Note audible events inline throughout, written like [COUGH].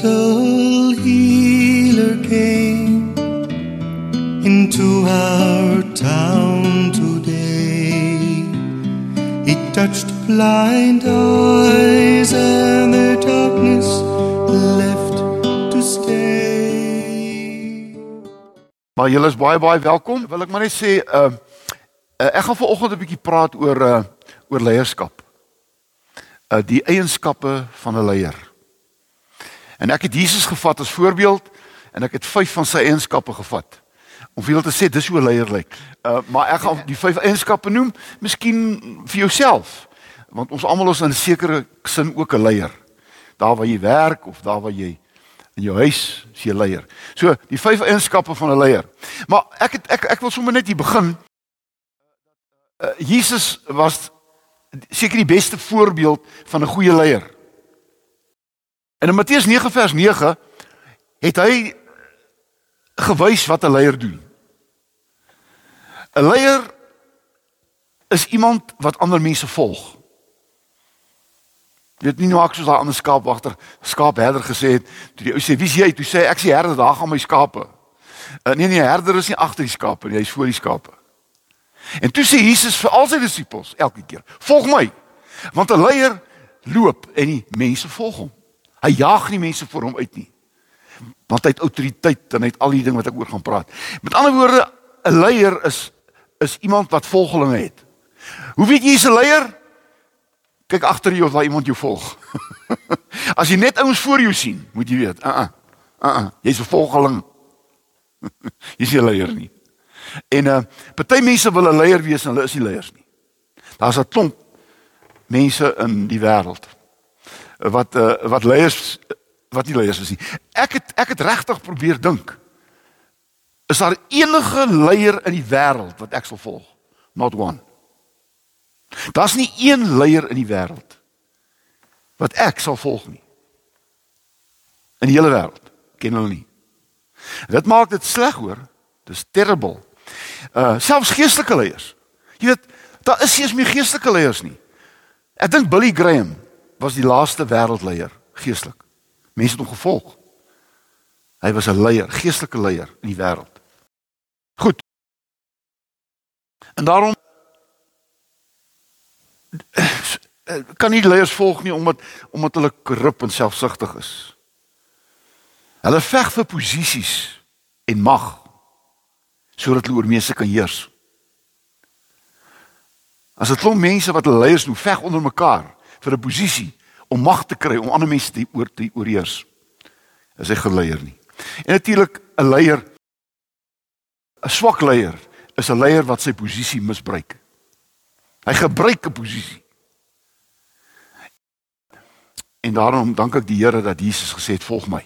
gentle healer came into our town today. He touched blind eyes and their darkness left to stay. Maar julle is baie baie welkom. Wil ek maar net sê, uh, uh ek gaan vanoggend 'n bietjie praat oor uh oor leierskap. Uh die eienskappe van 'n leier. En ek het Jesus gevat as voorbeeld en ek het vyf van sy eienskappe gevat. Om veel te sê dis hoe 'n leier lyk. Uh maar ek gaan die vyf eienskappe noem, miskien vir jouself. Want ons almal is in 'n sekere sin ook 'n leier. Daar waar jy werk of daar waar jy in jou huis is jy leier. So, die vyf eienskappe van 'n leier. Maar ek het, ek ek wil sommer net hier begin. Uh, Jesus was seker die beste voorbeeld van 'n goeie leier. En in Matteus 9 vers 9 het hy gewys wat 'n leier doen. 'n Leier is iemand wat ander mense volg. Jy weet nie nou ek soos daai ander skaapwagter, skaapherder gesê het, toe die ou sê, "Wie's jy?" Toe sê hy, "Ek sien herder, daar gaan my skape." Uh, nee nee, herder is nie agter die skape nie, hy is voor die skape. En toe sê Jesus vir al sy disippels elke keer: "Volg my." Want 'n leier loop en die mense volg hom. Hy jaag nie mense voor hom uit nie. Want hy het autoriteit en hy het al die ding wat ek oor gaan praat. Met ander woorde, 'n leier is is iemand wat volgelinge het. Hoe weet jy jy's 'n leier? Kyk agter jou of daar iemand jou volg. [LAUGHS] As jy net ouens voor jou sien, moet jy weet, uh uh. Uh uh, jy's 'n volgeling. [LAUGHS] jy's nie 'n leier nie. En uh party mense wil 'n leier wees en hulle is nie leiers nie. Daar's 'n klomp mense in die wêreld wat uh wat leiers wat nie leiers is nie. Ek het ek het regtig probeer dink. Is daar enige leier in die wêreld wat ek sal volg? Not one. Daar's nie een leier in die wêreld wat ek sal volg nie. In die hele wêreld ken hulle nie. Dit maak dit sleg hoor. Dis terrible. Uh selfs geestelike leiers. Jy weet, daar is nie eens meer geestelike leiers nie. Ek dink Billy Graham was die laaste wêreldleier geestelik. Mense het hom gevolg. Hy was 'n leier, geestelike leier in die wêreld. Goed. En daarom [CLEARS THROAT] kan nie leiers volg nie omdat omdat hulle korrup en selfsugtig is. Hulle veg vir posisies en mag sodat hulle oor mense kan heers. As 'n klomp mense wat hulle leiers noem veg onder mekaar vir 'n posisie om mag te kry om ander mense te oor te oorheers. Is hy geleier nie. En natuurlik 'n leier 'n swak leier is 'n leier wat sy posisie misbruik. Hy gebruik 'n posisie. En daarom dank ek die Here dat Jesus gesê het volg my.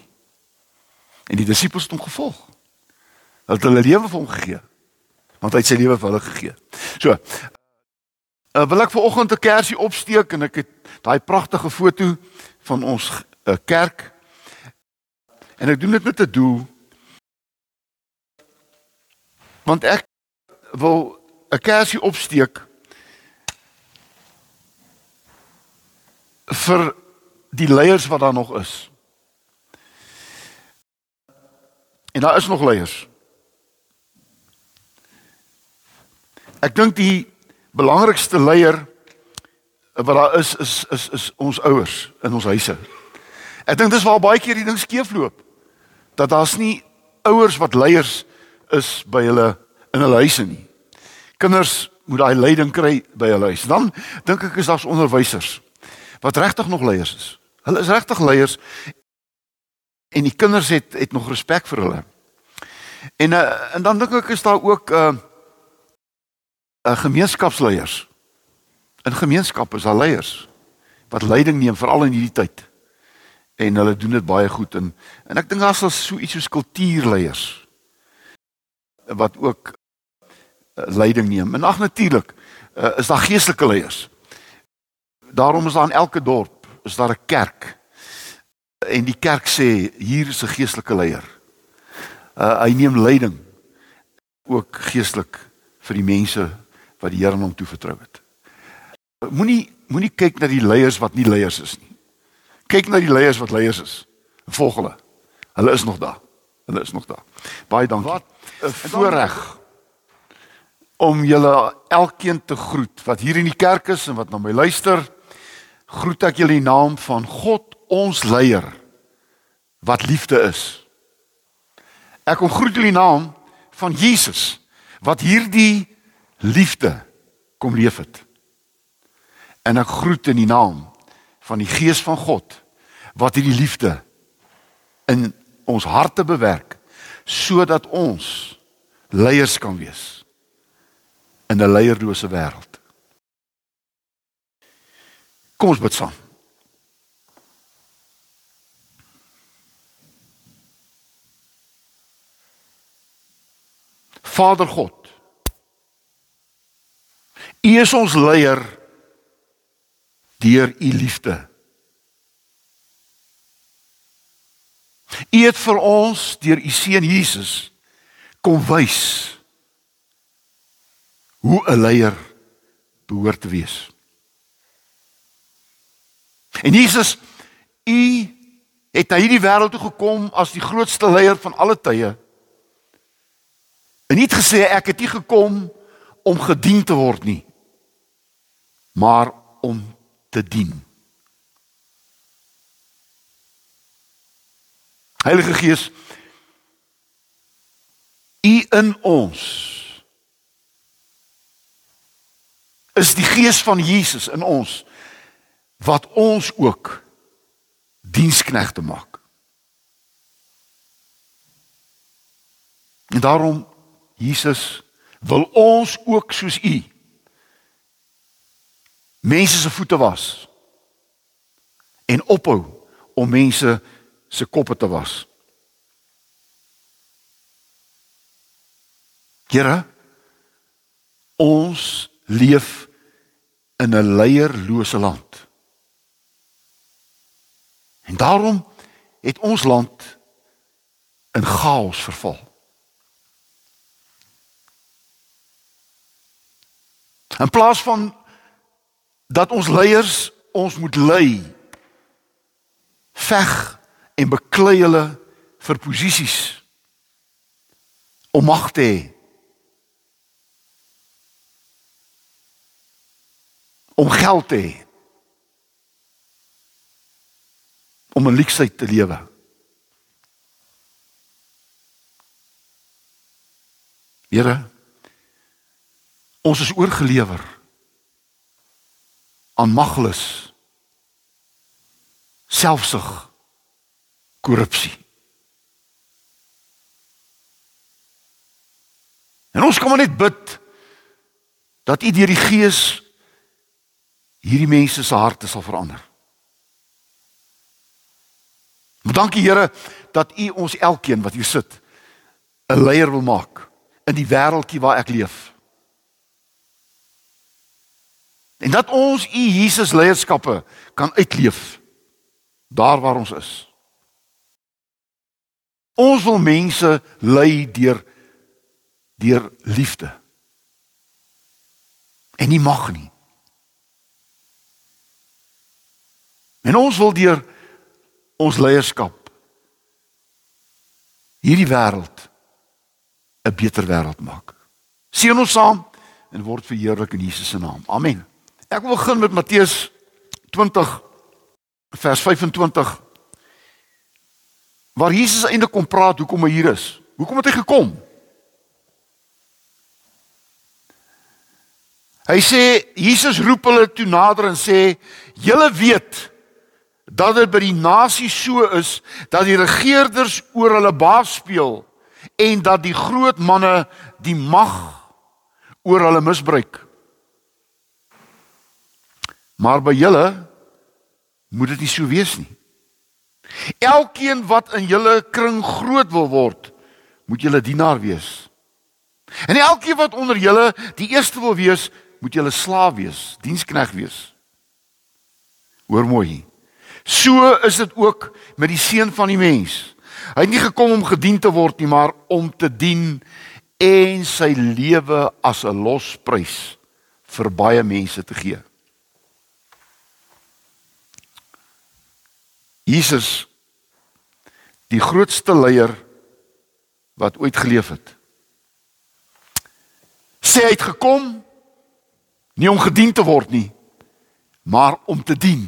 En die disippels het hom gevolg. Hulle het hulle lewe vir hom gegee. Want hy het sy lewe vir hulle gegee. So, uh, wil ek vir oggend 'n kersie opsteek en ek het daai pragtige foto van ons uh, kerk. En ek doen dit met 'n doel. Want ek wil 'n kersie opsteek vir die leiers wat daar nog is. En daar is nog leiers. Ek dink die belangrikste leier wat daar is is is is ons ouers in ons huise. Ek dink dis waar baie keer die ding skeefloop. Dat daar's nie ouers wat leiers is by hulle in hulle huise nie. Kinders moet daai leiding kry by hulle huis. Dan dink ek is daar's onderwysers wat regtig nog leiers is. Hulle is regtig leiers en die kinders het het nog respek vir hulle. En uh, en dan dink ek is daar ook 'n uh, 'n uh, gemeenskapsleiers. In gemeenskappe is daar leiers wat leiding neem veral in hierdie tyd. En hulle doen dit baie goed en en ek dink daar's so iets soos kultuurleiers wat ook uh, leiding neem. En ag natuurlik uh, is daar geestelike leiers. Daarom is daar in elke dorp is daar 'n kerk. En die kerk sê hier is 'n geestelike leier. Uh, hy neem leiding ook geestelik vir die mense wat die Here hom toevertrou het. Moenie moenie kyk na die leiers wat nie leiers is nie. Kyk na die leiers wat leiers is. Volg hulle. Hulle is nog daar. Hulle is nog daar. Baie dankie. Wat 'n voorreg om julle elkeen te groet wat hier in die kerk is en wat na my luister. Groet ek julle in die naam van God, ons leier wat liefde is. Ek kom groet julle in die naam van Jesus wat hierdie liefde kom leef het. En ek groet in die naam van die Gees van God wat hierdie liefde in ons harte bewerk sodat ons leiers kan wees in 'n leierlose wêreld. Kom ons bid saam. Vader God. U is ons leier deur u liefde. U het vir ons deur u seun Jesus kom wys hoe 'n leier behoort te wees. En Jesus, u het na hierdie wêreld toe gekom as die grootste leier van alle tye. En nie gesê ek het hier gekom om gedien te word nie, maar om te dien. Heilige Gees, U in ons is die gees van Jesus in ons wat ons ook diensknegte maak. En daarom Jesus wil ons ook soos U mense se voete was en ophou om mense se koppe te was. Here ons leef in 'n leierlose land. En daarom het ons land in chaos verval. In plaas van dat ons leiers ons moet lei, veg en beklei hulle vir posisies om mag te hê. Om geld te hê. Om 'n leksheid te lewe. Here ons is oorgelewer aan maglus selfsug korrupsie. En ons kom net bid dat U deur die Gees hierdie mense se harte sal verander. Maar dankie Here dat U ons elkeen wat hier sit 'n leier wil maak in die wêreldjie waar ek leef. En dat ons U Jesus leierskappe kan uitleef daar waar ons is. Ons wil mense lei deur deur liefde. En nie mag nie. En ons wil deur ons leierskap hierdie wêreld 'n beter wêreld maak. Seën ons saam en word verheerlik in Jesus se naam. Amen. Ek wil begin met Matteus 20 vers 25 waar Jesus eintlik kom praat hoekom hy hier is. Hoekom het hy gekom? Hy sê Jesus roep hulle toe nader en sê julle weet dat dit by die nasie so is dat die regerders oor hulle baas speel en dat die groot manne die mag oor hulle misbruik. Maar by julle moet dit nie so wees nie. Elkeen wat in julle kring groot wil word, moet julle dienaar wees. En elkeen wat onder julle die eerste wil wees, moet julle slaaf wees, dienskneg wees. Hoor mooi. So is dit ook met die seun van die mens. Hy het nie gekom om gedien te word nie, maar om te dien en sy lewe as 'n losprys vir baie mense te gee. Jesus die grootste leier wat ooit geleef het. Sê hy het gekom nie om gedien te word nie, maar om te dien.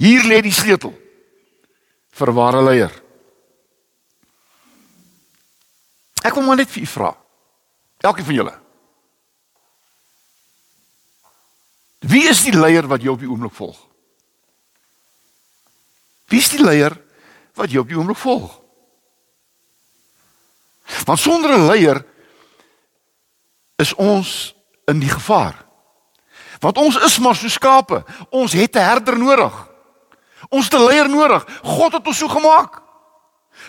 Hier lê die sleutel vir ware leier. Ek wil maar net vir u vra. Elkeen van julle. Wie is die leier wat jou op die oomblik volg? Wie is die leier wat jou op die oomblik volg? Want sonder 'n leier is ons in die gevaar. Want ons is maar so skape. Ons het 'n herder nodig. Ons het 'n leier nodig. God het ons so gemaak.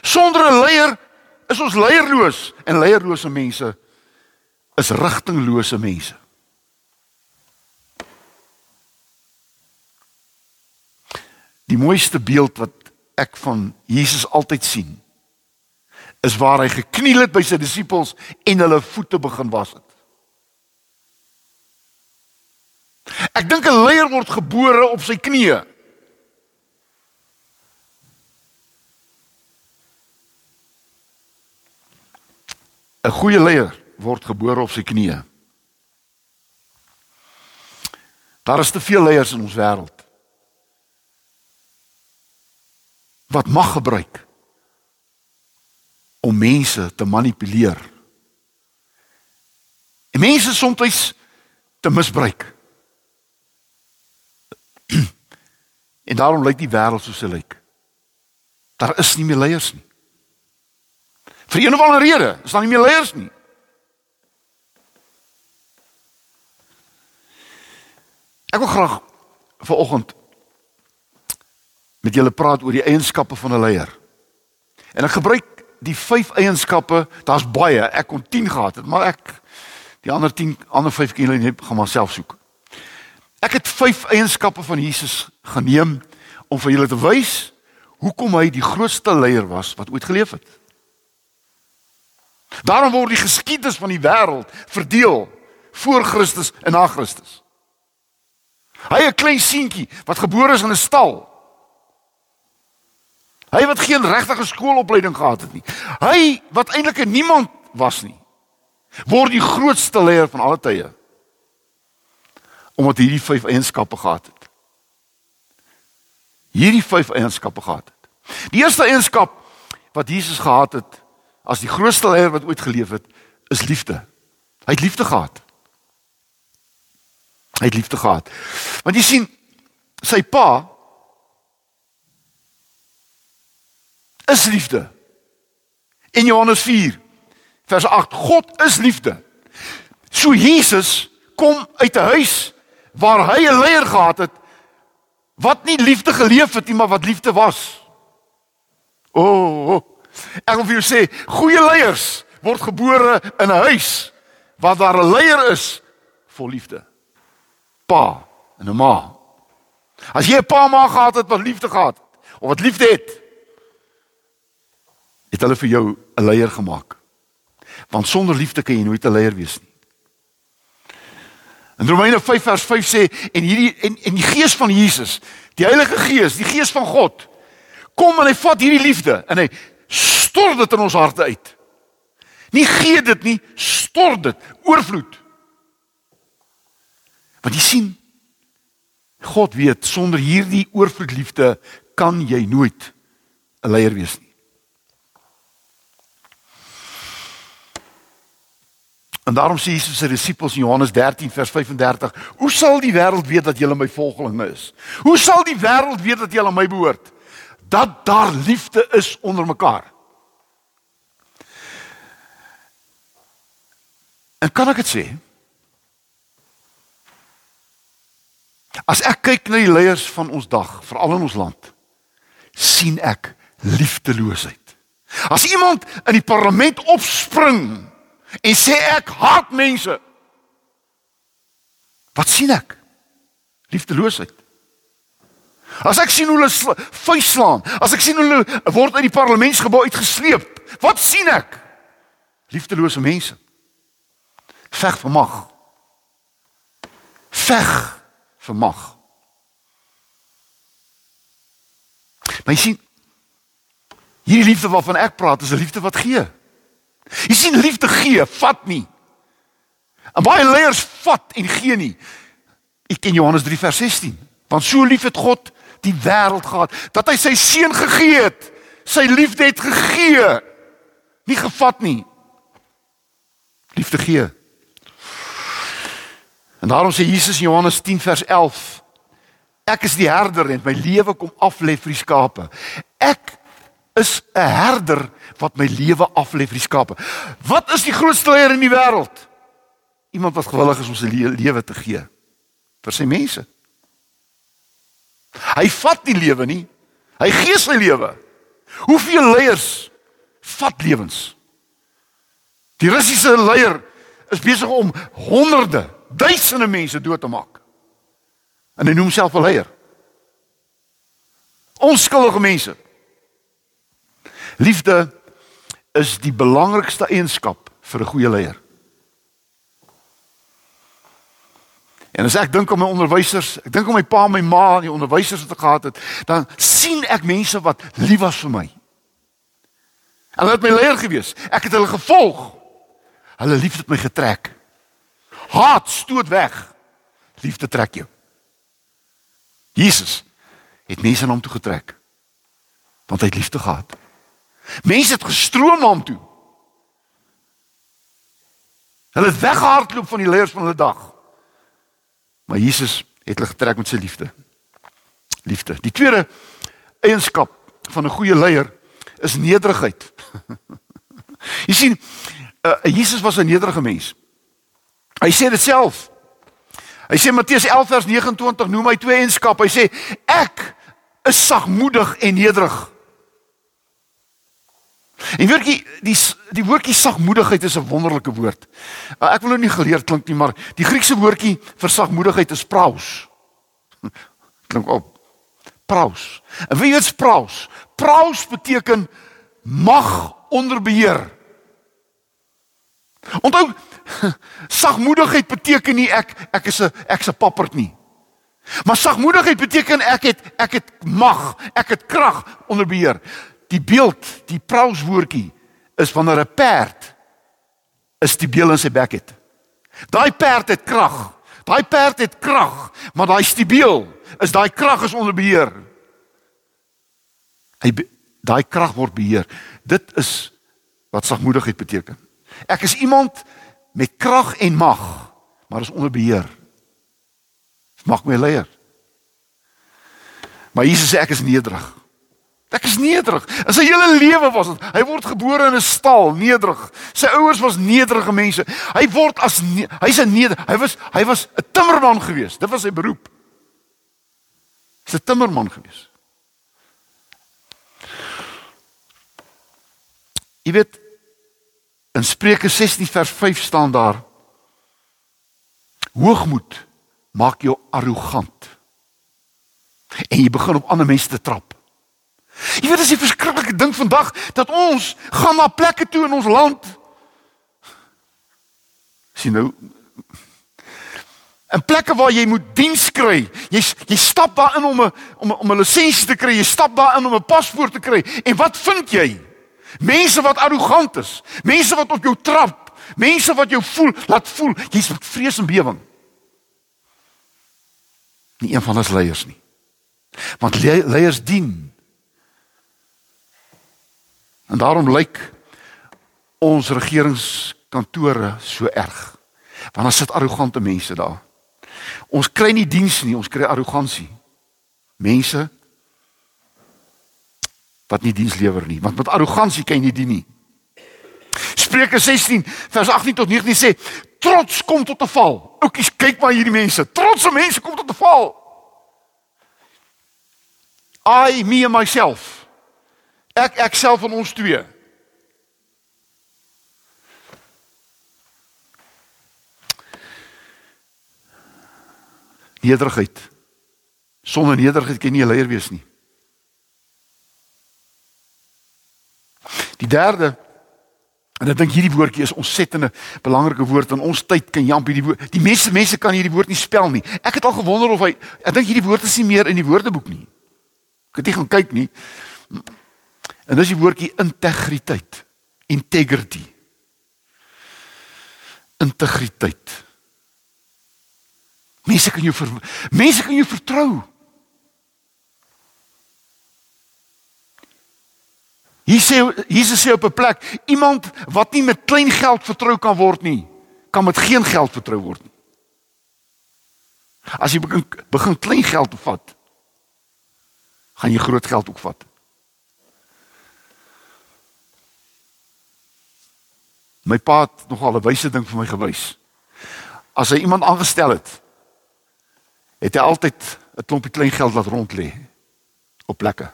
Sonder 'n leier is ons leierloos en leierlose mense is rigtinglose mense. Die mooiste beeld wat ek van Jesus altyd sien is waar hy gekniel het by sy disippels en hulle voete begin was het. Ek dink 'n leier word gebore op sy knieë. ‘n Goeie leier word gebore op sy knieë. Daar is te veel leiers in ons wêreld. Wat mag gebruik om mense te manipuleer. En mense soms te misbruik. [CLEARS THROAT] en daarom lyk die wêreld soos hy lyk. Daar is nie meer leiers nie. Vir een of ander rede is daar nie meer leiers nie. Ek wil graag vanoggend met julle praat oor die eienskappe van 'n leier. En ek gebruik die vyf eienskappe, daar's baie. Ek kon 10 gehad het, maar ek die ander 10 ander 5 kilo net gaan maar self soek. Ek het vyf eienskappe van Jesus geneem om vir julle te wys hoekom hy die grootste leier was wat ooit geleef het. Daarom word die geskiedenis van die wêreld verdeel voor Christus en na Christus. Hy 'n klein seentjie wat gebore is in 'n stal Hy wat geen regte skoolopleiding gehad het nie. Hy wat eintlik 'n niemand was nie. Word die grootste leier van alle tye. Omdat hierdie vyf eienskappe gehad het. Hierdie vyf eienskappe gehad het. Die eerste eienskap wat Jesus gehad het as die grootste leier wat ooit geleef het, is liefde. Hy het liefde gehad. Hy het liefde gehad. Want jy sien sy pa is liefde. In Johannes 4 vers 8 God is liefde. So Jesus kom uit 'n huis waar hy 'n leier gehad het wat nie liefde geleef het nie, maar wat liefde was. O, oh, oh. ek wil vir jou sê, goeie leiers word gebore in 'n huis waar daar 'n leier is vol liefde. Pa en 'n ma. As jy 'n pa ma gehad het wat liefde gehad het of wat liefde het, het hulle vir jou 'n leier gemaak. Want sonder liefde kan jy nooit 'n leier wees nie. In Romeine 5 vers 5 sê en hierdie en en die gees van Jesus, die Heilige Gees, die gees van God, kom en hy vat hierdie liefde en hy stort dit in ons harte uit. Nie gee dit nie, stort dit oorvloed. Want jy sien God weet sonder hierdie oorvloed liefde kan jy nooit 'n leier wees nie. En daarom sê Jesus se disippels in Johannes 13 vers 35: "Hoe sal die wêreld weet dat julle my volgelinge is? Hoe sal die wêreld weet dat julle aan my behoort? Dat daar liefde is onder mekaar." En kan ek dit sê? As ek kyk na die leiers van ons dag, veral in ons land, sien ek liefdeloosheid. As iemand in die parlement opspring en sê ek haat mense. Wat sien ek? Liefdeloosheid. As ek sien hoe hulle vuis slaan, as ek sien hoe hulle word uit die parlementsgebou uitgesleep, wat sien ek? Liefdelose mense. Veg vir mag. Veg vir mag. My sien Hierdie liefde waarvan ek praat, is 'n liefde wat gee. Jy sien liefde gee, vat nie. En baie leiers vat en gee nie. Ek ken Johannes 3 vers 16. Want so lief het God die wêreld gehad dat hy sy seun gegee het. Sy liefde het gegee. Nie gevat nie. Liefde gee. En daarom sê Jesus in Johannes 10 vers 11: Ek is die herder en my lewe kom af lê vir die skape. Ek is 'n herder wat my lewe af lê vir die skape. Wat is die grootste leier in die wêreld? Iemand wat gewillig is om sy lewe te gee vir sy mense. Hy vat nie lewe nie. Hy gee sy lewe. Hoeveel leiers vat lewens? Die Russiese leier is besig om honderde, duisende mense dood te maak. En hy noem homself 'n leier. Onskuldige mense. Liefde is die belangrikste eienskap vir 'n goeie leier. En as ek dink aan my onderwysers, ek dink aan my pa en my ma en die onderwysers wat ek gehad het, dan sien ek mense wat lief was vir my. Hulle het my leier gewees. Ek het hulle gevolg. Hulle liefde het my getrek. Haat stoot weg. Liefde trek jou. Jesus het mense na hom toe getrek. Want hy het liefde gehad. Mense het gestroom na hom toe. Hulle het weggehardloop van die leiers van hulle dag. Maar Jesus het hulle getrek met sy liefde. Liefde. Die tweede eienskap van 'n goeie leier is nederigheid. [LAUGHS] Jy sien, uh, Jesus was 'n nederige mens. Hy sê dit self. Hy sê Matteus 11 vers 29 noem hy twee eienskappe. Hy sê ek is sagmoedig en nederig. En woordjie die die woordjie sagmoedigheid is 'n wonderlike woord. Uh, ek wil nou nie geleerd klink nie, maar die Griekse woordjie vir sagmoedigheid is praus. [LAUGHS] Klink op. Praus. En wie is praus? Praus beteken mag onder beheer. Onthou [LAUGHS] sagmoedigheid beteken nie ek ek is 'n ek's 'n papperd nie. Maar sagmoedigheid beteken ek het ek het mag, ek het krag onder beheer die beeld, die prauswoordjie is wanneer 'n perd is die beel in sy bek het. Daai perd het krag. Daai perd het krag, maar daai stiebeel is daai krag is onder beheer. Hy daai krag word beheer. Dit is wat sagmoedigheid beteken. Ek is iemand met krag en mag, maar is onder beheer. Mag my leier. Maar Jesus sê ek is nederig. Ek is nederig. In sy hele lewe was dit. Hy word gebore in 'n stal, nederig. Sy ouers was nederige mense. Hy word as hy's 'n neder. Hy was hy was 'n timmerman gewees. Dit was sy beroep. Hy's 'n timmerman gewees. Jy weet in Spreuke 16 vers 5 staan daar Hoogmoed maak jou arrogant. En jy begin op ander mense te trap. Jy weet as jy verskriklike ding vandag dat ons gaan na plekke toe in ons land. Sien nou en plekke waar jy moet diens kry. Jy jy stap daarin om 'n om 'n om 'n lisensie te kry. Jy stap daarin om 'n paspoort te kry. En wat vind jy? Mense wat arrogant is. Mense wat op jou trap. Mense wat jou voel, laat voel jy's met vrees en bewering. Nie een van ons leiers nie. Want leiers dien En daarom lyk ons regeringskantore so erg. Want daar sit arrogante mense daar. Ons kry nie diens nie, ons kry arrogansie. Mense wat nie diens lewer nie, want met arrogansie kan jy nie dien nie. Spreuke 16 vers 18 tot 19 sê trots kom tot 'n val. Oukies, kyk maar hierdie mense. Trotse mense kom tot 'n val. I me and myself Ek ek self van ons twee. Nederigheid. Sonder nederigheid kan jy nie 'n leier wees nie. Die derde en ek dink hierdie woordjie is ontsettende belangrike woord in ons tyd kan jamp hierdie woord. Die meeste mense kan hierdie woord nie spel nie. Ek het al gewonder of hy ek dink hierdie woord is nie meer in die woordeboek nie. Ek het nie gaan kyk nie. En dis die woordjie integriteit. Integrity. Integriteit. Mense kan jou ver, mense kan jou vertrou. Hier sê Jesus sê op 'n plek iemand wat nie met klein geld vertrou kan word nie, kan met geen geld vertrou word nie. As jy begin begin klein geld vat, gaan jy groot geld ook vat. My pa het nogal 'n wyse ding vir my gewys. As hy iemand aangestel het, het hy altyd 'n klompie klein geld laat rond lê op plekke.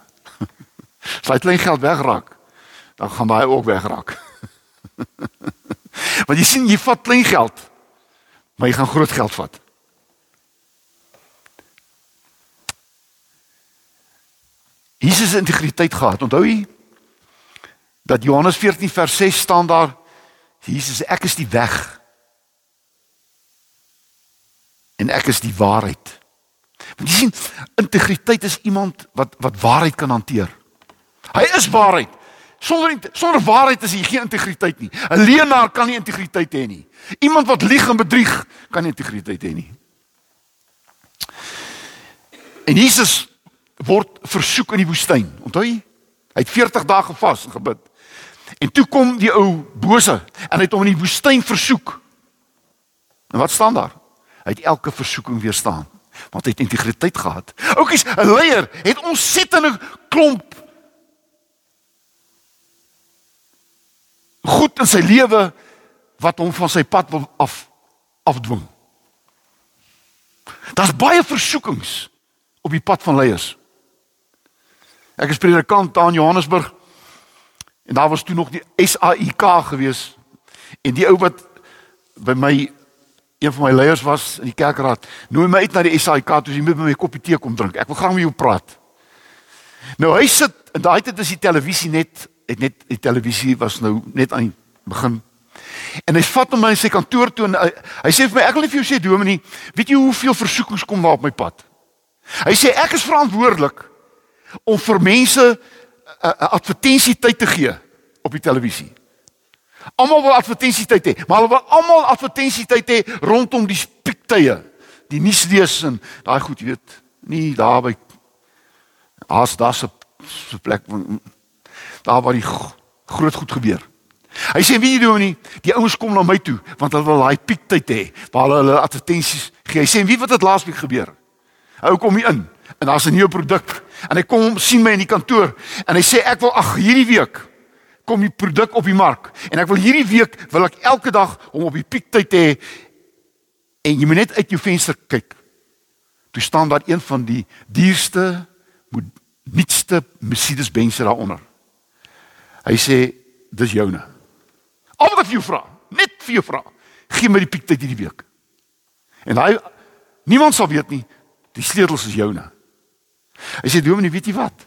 [LAUGHS] As hy klein geld wegraak, dan gaan hy ook wegraak. [LAUGHS] Want jy sien jy vat klein geld, maar jy gaan groot geld vat. Jesus het integriteit gehad. Onthou jy dat Johannes 14 vers 6 staan daar Jesus ek is die weg en ek is die waarheid. Want jy sien integriteit is iemand wat wat waarheid kan hanteer. Hy is waarheid. Sonder sonder waarheid is hy geen integriteit nie. 'n Leienaar kan nie integriteit hê nie. Iemand wat lieg en bedrieg kan nie integriteit hê nie. En Jesus word versoek in die woestyn. Onthou jy? Hy het 40 dae gevas en gebid. En toe kom die ou bose en hy het hom in die woestyn versoek. En wat staan daar? Hy het elke versoeking weerstaan want hy het integriteit gehad. Oukies, 'n leier het ontsettende klomp goed in sy lewe wat hom van sy pad wil af afdwing. Daar's baie versoekings op die pad van leiers. Ek is predikant daar in Johannesburg en daar was toe nog die SAIK gewees en die ou wat by my een van my leiers was in die kerkraad nooi my uit na die SAIK toe moet met my 'n koppie tee kom drink. Ek wil graag met jou praat. Nou hy sit en daai tyd is die televisie net het net die televisie was nou net aan begin. En hy vat hom na sy kantoor toe en hy, hy sê vir my ek wil net vir jou sê Dominee, weet jy hoeveel versoekings kom daar op my pad? Hy sê ek is verantwoordelik om vir mense 'n uh, uh, advertensietyd te gee op die televisie. Almal wil advertensietyd hê, maar hulle wil almal advertensietyd hê rondom die spiektye, die nuus lees en daai goed, jy weet, nie daar by as daar se se plek daar waar die groot goed gebeur. Hy sê wie doen nie, die ouens kom na my toe want hulle wil daai piektyd hê waar hulle hulle advertensies gee. Hy sê wie wat het laasweek gebeur? Ou kom hier in en daar's 'n nuwe produk en hy kom sien my in die kantoor en hy sê ek wil ag hierdie week kom die produk op die mark en ek wil hierdie week wil ek elke dag om op die piektyd hê en jy moet net uit jou venster kyk. Toe staan daar een van die duurste nuutste Mercedes Benz daaronder. Hy sê dis joune. Al wat ek vir jou vra, net vir jou vra, gee my die piektyd hierdie week. En hy niemand sal weet nie, die sleutels is joune. Hy sê Dominee, weet jy wat?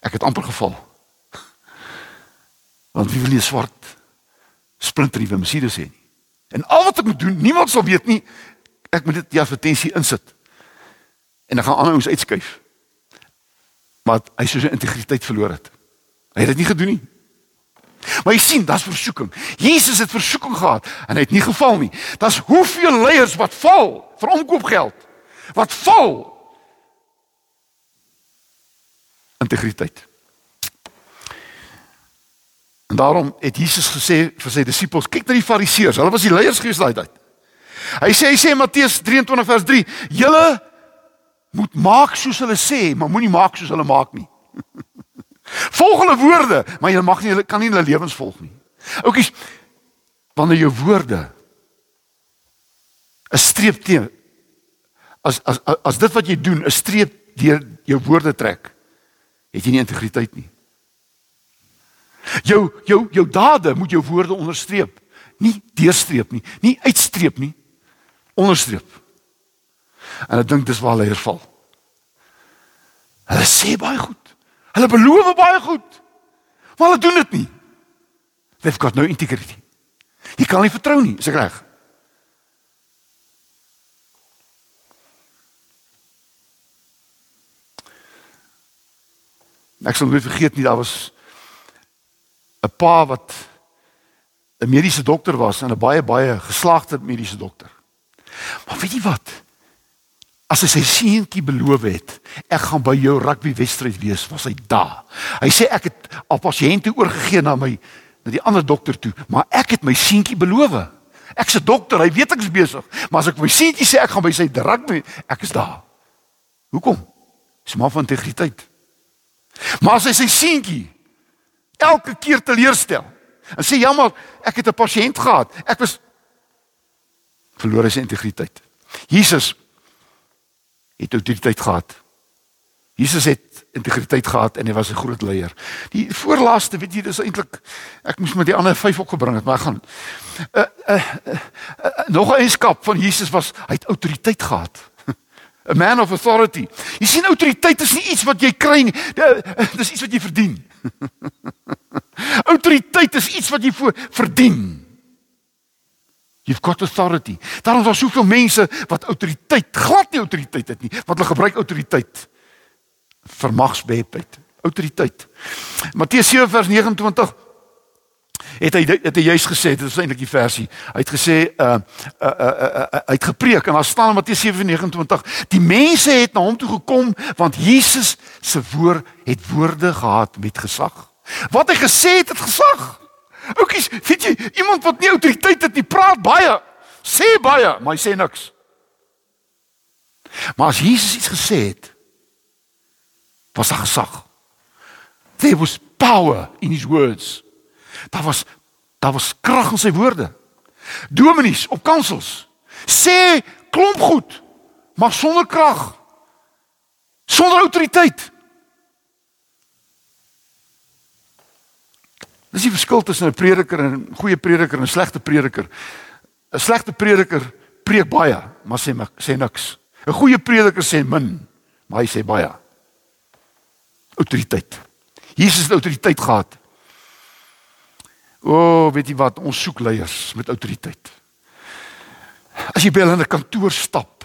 Ek het amper geval. Want wie wil nie swart splinternuwe Mercedes hê nie? En al wat ek moet doen, niemand sal weet nie. Ek moet dit die advertensie insit. En dan gaan ander ons uitskuif. Maar hy sou sy integriteit verloor het. Hy het dit nie gedoen nie. Maar jy sien, daar's versoeking. Jesus het versoeking gehad en hy het nie geval nie. Daar's hoeveel leiers wat val vir omkoopgeld. Wat val integriteit. En daarom het Jesus gesê vir sy disippels, kyk na die fariseërs, hulle was die leiers gewees daai tyd. Hy sê hy sê Matteus 23 vers 3, julle moet maak soos hulle sê, maar moenie maak soos hulle maak nie. [LAUGHS] volg hulle woorde, maar jy mag nie hulle kan nie hulle lewens volg nie. Oukies, wanneer jou woorde 'n streep teen as as as dit wat jy doen 'n streep deur jou woorde trek, het jy nie integriteit nie. Jou jou jou dade moet jou woorde onderstreep, nie deurstreep nie, nie uitstreep nie, onderstreep. En ek dink dis waar hulle val. Hulle sê baie goed. Hulle beloof baie goed. Maar hulle doen dit nie. They've got no integrity. Jy kan nie vertrou nie, is ek reg? Ek sal nooit vergeet nie, daar was 'n pa wat 'n mediese dokter was en 'n baie baie geslaagde mediese dokter. Maar weet jy wat? As hy sy seentjie beloof het, ek gaan by jou rugbywedstryd wees, was hy daar. Hy sê ek het al pasiënte oorgegee na my na die ander dokter toe, maar ek het my seentjie beloof. Ek's 'n dokter, hy weet ek is besig, maar as ek my seentjie sê ek gaan by sy rugby, ek is daar. Hoekom? Dis maar van integriteit. Maar as hy sy seentjie elke keer teleurstel en sê jammer, ek het 'n pasiënt gehad. Ek was verloor sy integriteit. Jesus het autoriteit gehad. Jesus het integriteit gehad en hy was 'n groot leier. Die voorlaaste, weet jy, dis eintlik ek moes met die ander 5 ook gebring het, maar ek gaan uh, uh, uh, uh, nog 'n eienskap van Jesus was hy het autoriteit gehad. A man of authority. Jy sien autoriteit is nie iets wat jy kry nie. Dis iets wat jy verdien. autoriteit is iets wat jy verdien. You've got authority. Daarom is daar soveel mense wat autoriteit, glad nie autoriteit het nie, wat hulle gebruik autoriteit vir magsbehepheid. Autoriteit. Matteus 7 vers 29 het hy het hy juist gesê, dit is eintlik die versie. Hy het gesê uh uh uh, uh, uh hy het gepreek en daar staan in Matteus 7:29, die mense het na hom toe gekom want Jesus se woord het woorde gehad met gesag. Wat hy gesê het, het gesag. Oukies, weet jy, iemand wat nie autoriteit het nie, praat baie, sê baie, maar hy sê niks. Maar as Jesus iets gesê het, was daar gesag. There was power in his words. Daar was daar was krag in sy woorde. Dominees op kansels sê klomp goed, maar sonder krag. Sonder autoriteit. Dis die verskil tussen 'n prediker en 'n goeie prediker en 'n slegte prediker. 'n Slegte prediker preek baie, maar sê sê niks. 'n Goeie prediker sê min, maar hy sê baie. Autoriteit. Jesus het autoriteit gehad. O, oh, weet jy wat, ons soek leiers met autoriteit. As jy by hulle in 'n kantoor stap,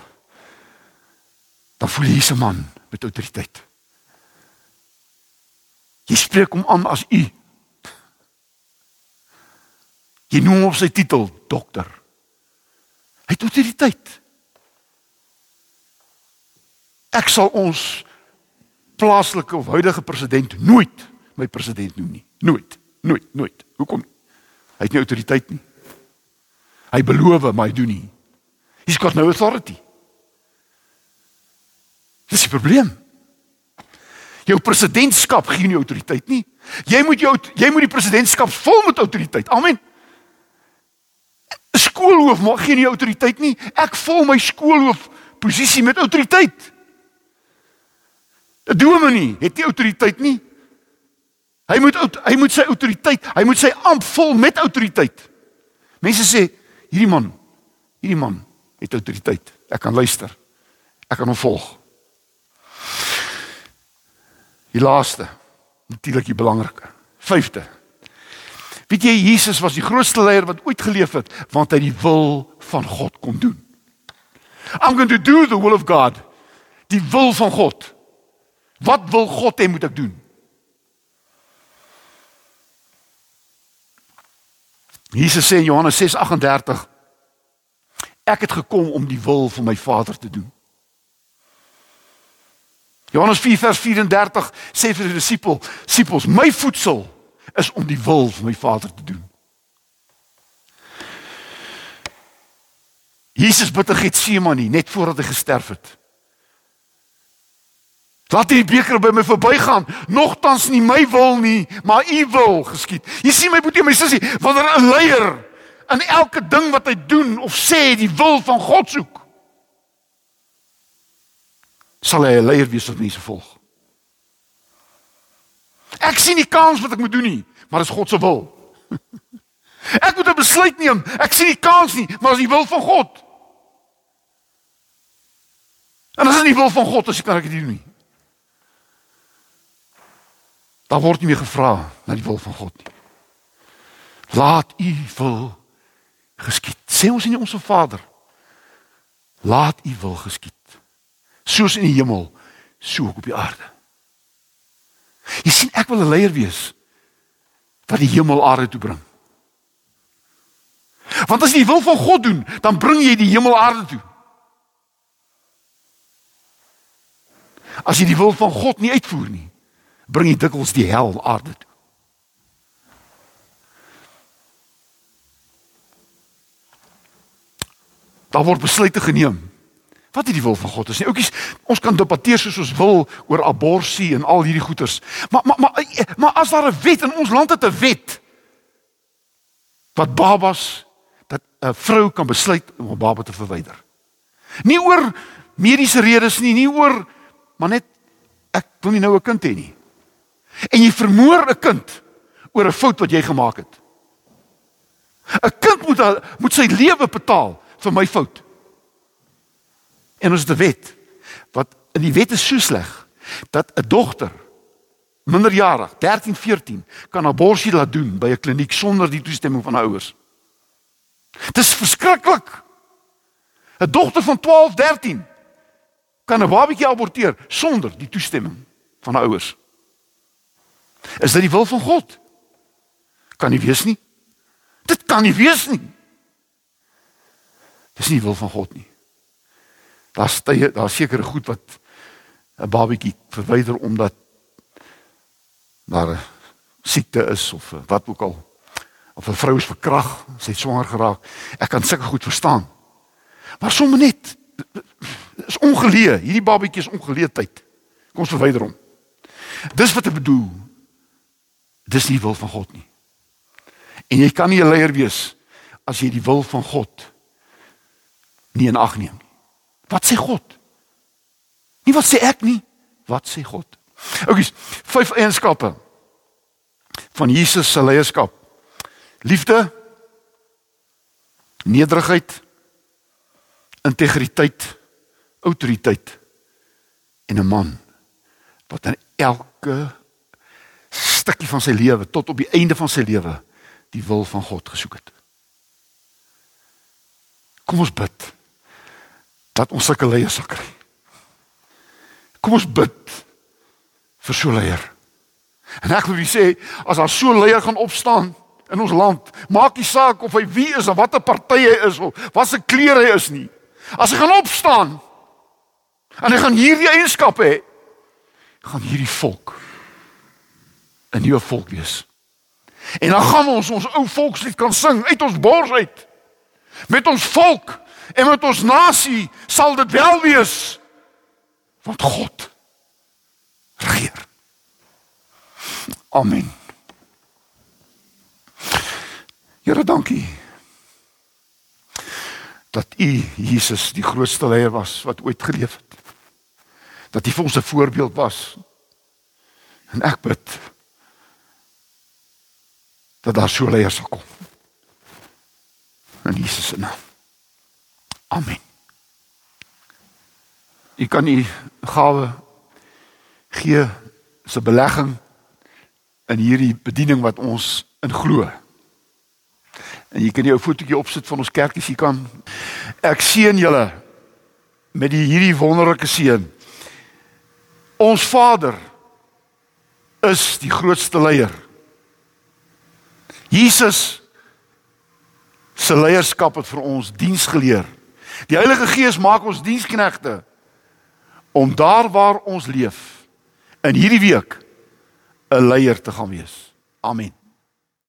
dan voel jy hier's 'n man met autoriteit. Jy spreek hom aan as u Jy noem hom sy titel dokter. Hy het autoriteit. Ek sal ons plaaslike of huidige president nooit my president noem nie. Nooit. Nooit, nooit. Hoekom? Hy het nie autoriteit nie. Hy beloof, maar hy doen nie. He's got no authority. Dis 'n probleem. Jou presidentskap gee nie autoriteit nie. Jy moet jou jy moet die presidentskap vol met autoriteit. Amen skoolhoof maar geen autoriteit nie. Ek vul my skoolhoof posisie met autoriteit. 'n Dominee het nie autoriteit nie. Hy moet hy moet sy autoriteit, hy moet sy amp vul met autoriteit. Mense sê hierdie man, hierdie man het autoriteit. Ek kan luister. Ek kan hom volg. Die laaste, natuurlik die belangrike. Vyfde, Weet jy Jesus was die grootste leier wat ooit geleef het want hy die wil van God kon doen. I'm going to do the will of God. Die wil van God. Wat wil God hê moet ek doen? Jesus sê in Johannes 6:38 Ek het gekom om die wil van my Vader te doen. Johannes 4:34 sê vir die disipel, disipels, my voedsel is om die wil van my Vader te doen. Jesus bid in Getsemane net voordat hy gesterf het. Laat die beker by my verbygaan, nogtans nie my wil nie, maar u wil geskied. Jy sien my boetie, my sussie, wanneer 'n leier in elke ding wat hy doen of sê die wil van God soek, sal hy 'n leier wees wat mense volg. Ek sien nie kans wat ek moet doen nie, maar dis God se wil. [LAUGHS] Ek moet 'n besluit neem. Ek sien nie kans nie, maar dis die wil van God. En as dit nie wil van God is, kan ek dit doen nie. Daar word nie meer gevra na die wil van God nie. Laat U wil geskied. Sê ons in ons Vader. Laat U wil geskied. Soos in die hemel, so ook op die aarde. Jy sien ek wil 'n leier wees wat die hemel aarde toe bring. Want as jy die wil van God doen, dan bring jy die hemel aarde toe. As jy die wil van God nie uitvoer nie, bring jy dikwels die hel aarde toe. Daar word besluite geneem. Wat is die wil van God? Is nie oukies, ons kan debatteer soos ons wil oor abortus en al hierdie goeters. Maar maar maar maar as daar 'n wet in ons land het 'n wet wat babas dat 'n vrou kan besluit om 'n baba te verwyder. Nie oor mediese redes nie, nie oor maar net ek wil nie nou 'n kind hê nie. En jy vermoor 'n kind oor 'n fout wat jy gemaak het. 'n Kind moet moet sy lewe betaal vir my fout. En ons het 'n wet wat in die wet is so sleg dat 'n dogter minderjarig 13 14 kan abortus laat doen by 'n kliniek sonder die toestemming van ouers. Dit is verskriklik. 'n Dogter van 12 13 kan 'n babatjie aborteer sonder die toestemming van ouers. Is dit die wil van God? Kan nie wees nie. Dit kan nie wees nie. Dis nie die wil van God nie. Daar's daar's sekere goed wat 'n babatjie verwyder omdat daar 'n siekte is of wat ook al of 'n vrou is verkrag, sy het swanger geraak. Ek kan sulke goed verstaan. Maar sommer net is ongeleë. Hierdie babatjie is ongeleedheid. Kom ons verwyder hom. Dis wat ek bedoel. Dis nie wil van God nie. En jy kan nie 'n leier wees as jy die wil van God nie in ag neem nie. Wat sê God? Nie wat sê ek nie, wat sê God? Oukies, vyf eienskappe van Jesus se leierskap. Liefde, nederigheid, integriteit, autoriteit en 'n man wat in elke stukkie van sy lewe tot op die einde van sy lewe die wil van God gesoek het. Kom ons bid dat ons sulke leiers sal kry. Kom ons bid vir so 'n leier. En ek wil vir sê as daar so 'n leier gaan opstaan in ons land, maak nie saak of hy wie is of watter party hy is of wat se kleur hy is nie. As hy gaan opstaan en hy gaan hierdie eienskappe hê, gaan hierdie volk 'n nuwe volk wees. En dan gaan ons ons ou volkslied kan sing uit ons bors uit. Met ons volk en met ons nasie sal dit wel wees want God regeer. Amen. Here dankie. Dat U Jesus die grootste leier was wat ooit geleef het. Dat U vir ons 'n voorbeeld was. En ek bid dat daar so leiers sal kom. In Jesus se naam. Amen. U kan u gawe gee se belegging in hierdie bediening wat ons in glo. En jy kan jou fotootjie opsit van ons kerkie as jy kan. Ek seën julle met die hierdie wonderlike seën. Ons Vader is die grootste leier. Jesus se leierskap het vir ons diens geleer. Die Heilige Gees maak ons diensknegte om daar waar ons leef in hierdie week 'n leier te gaan wees. Amen.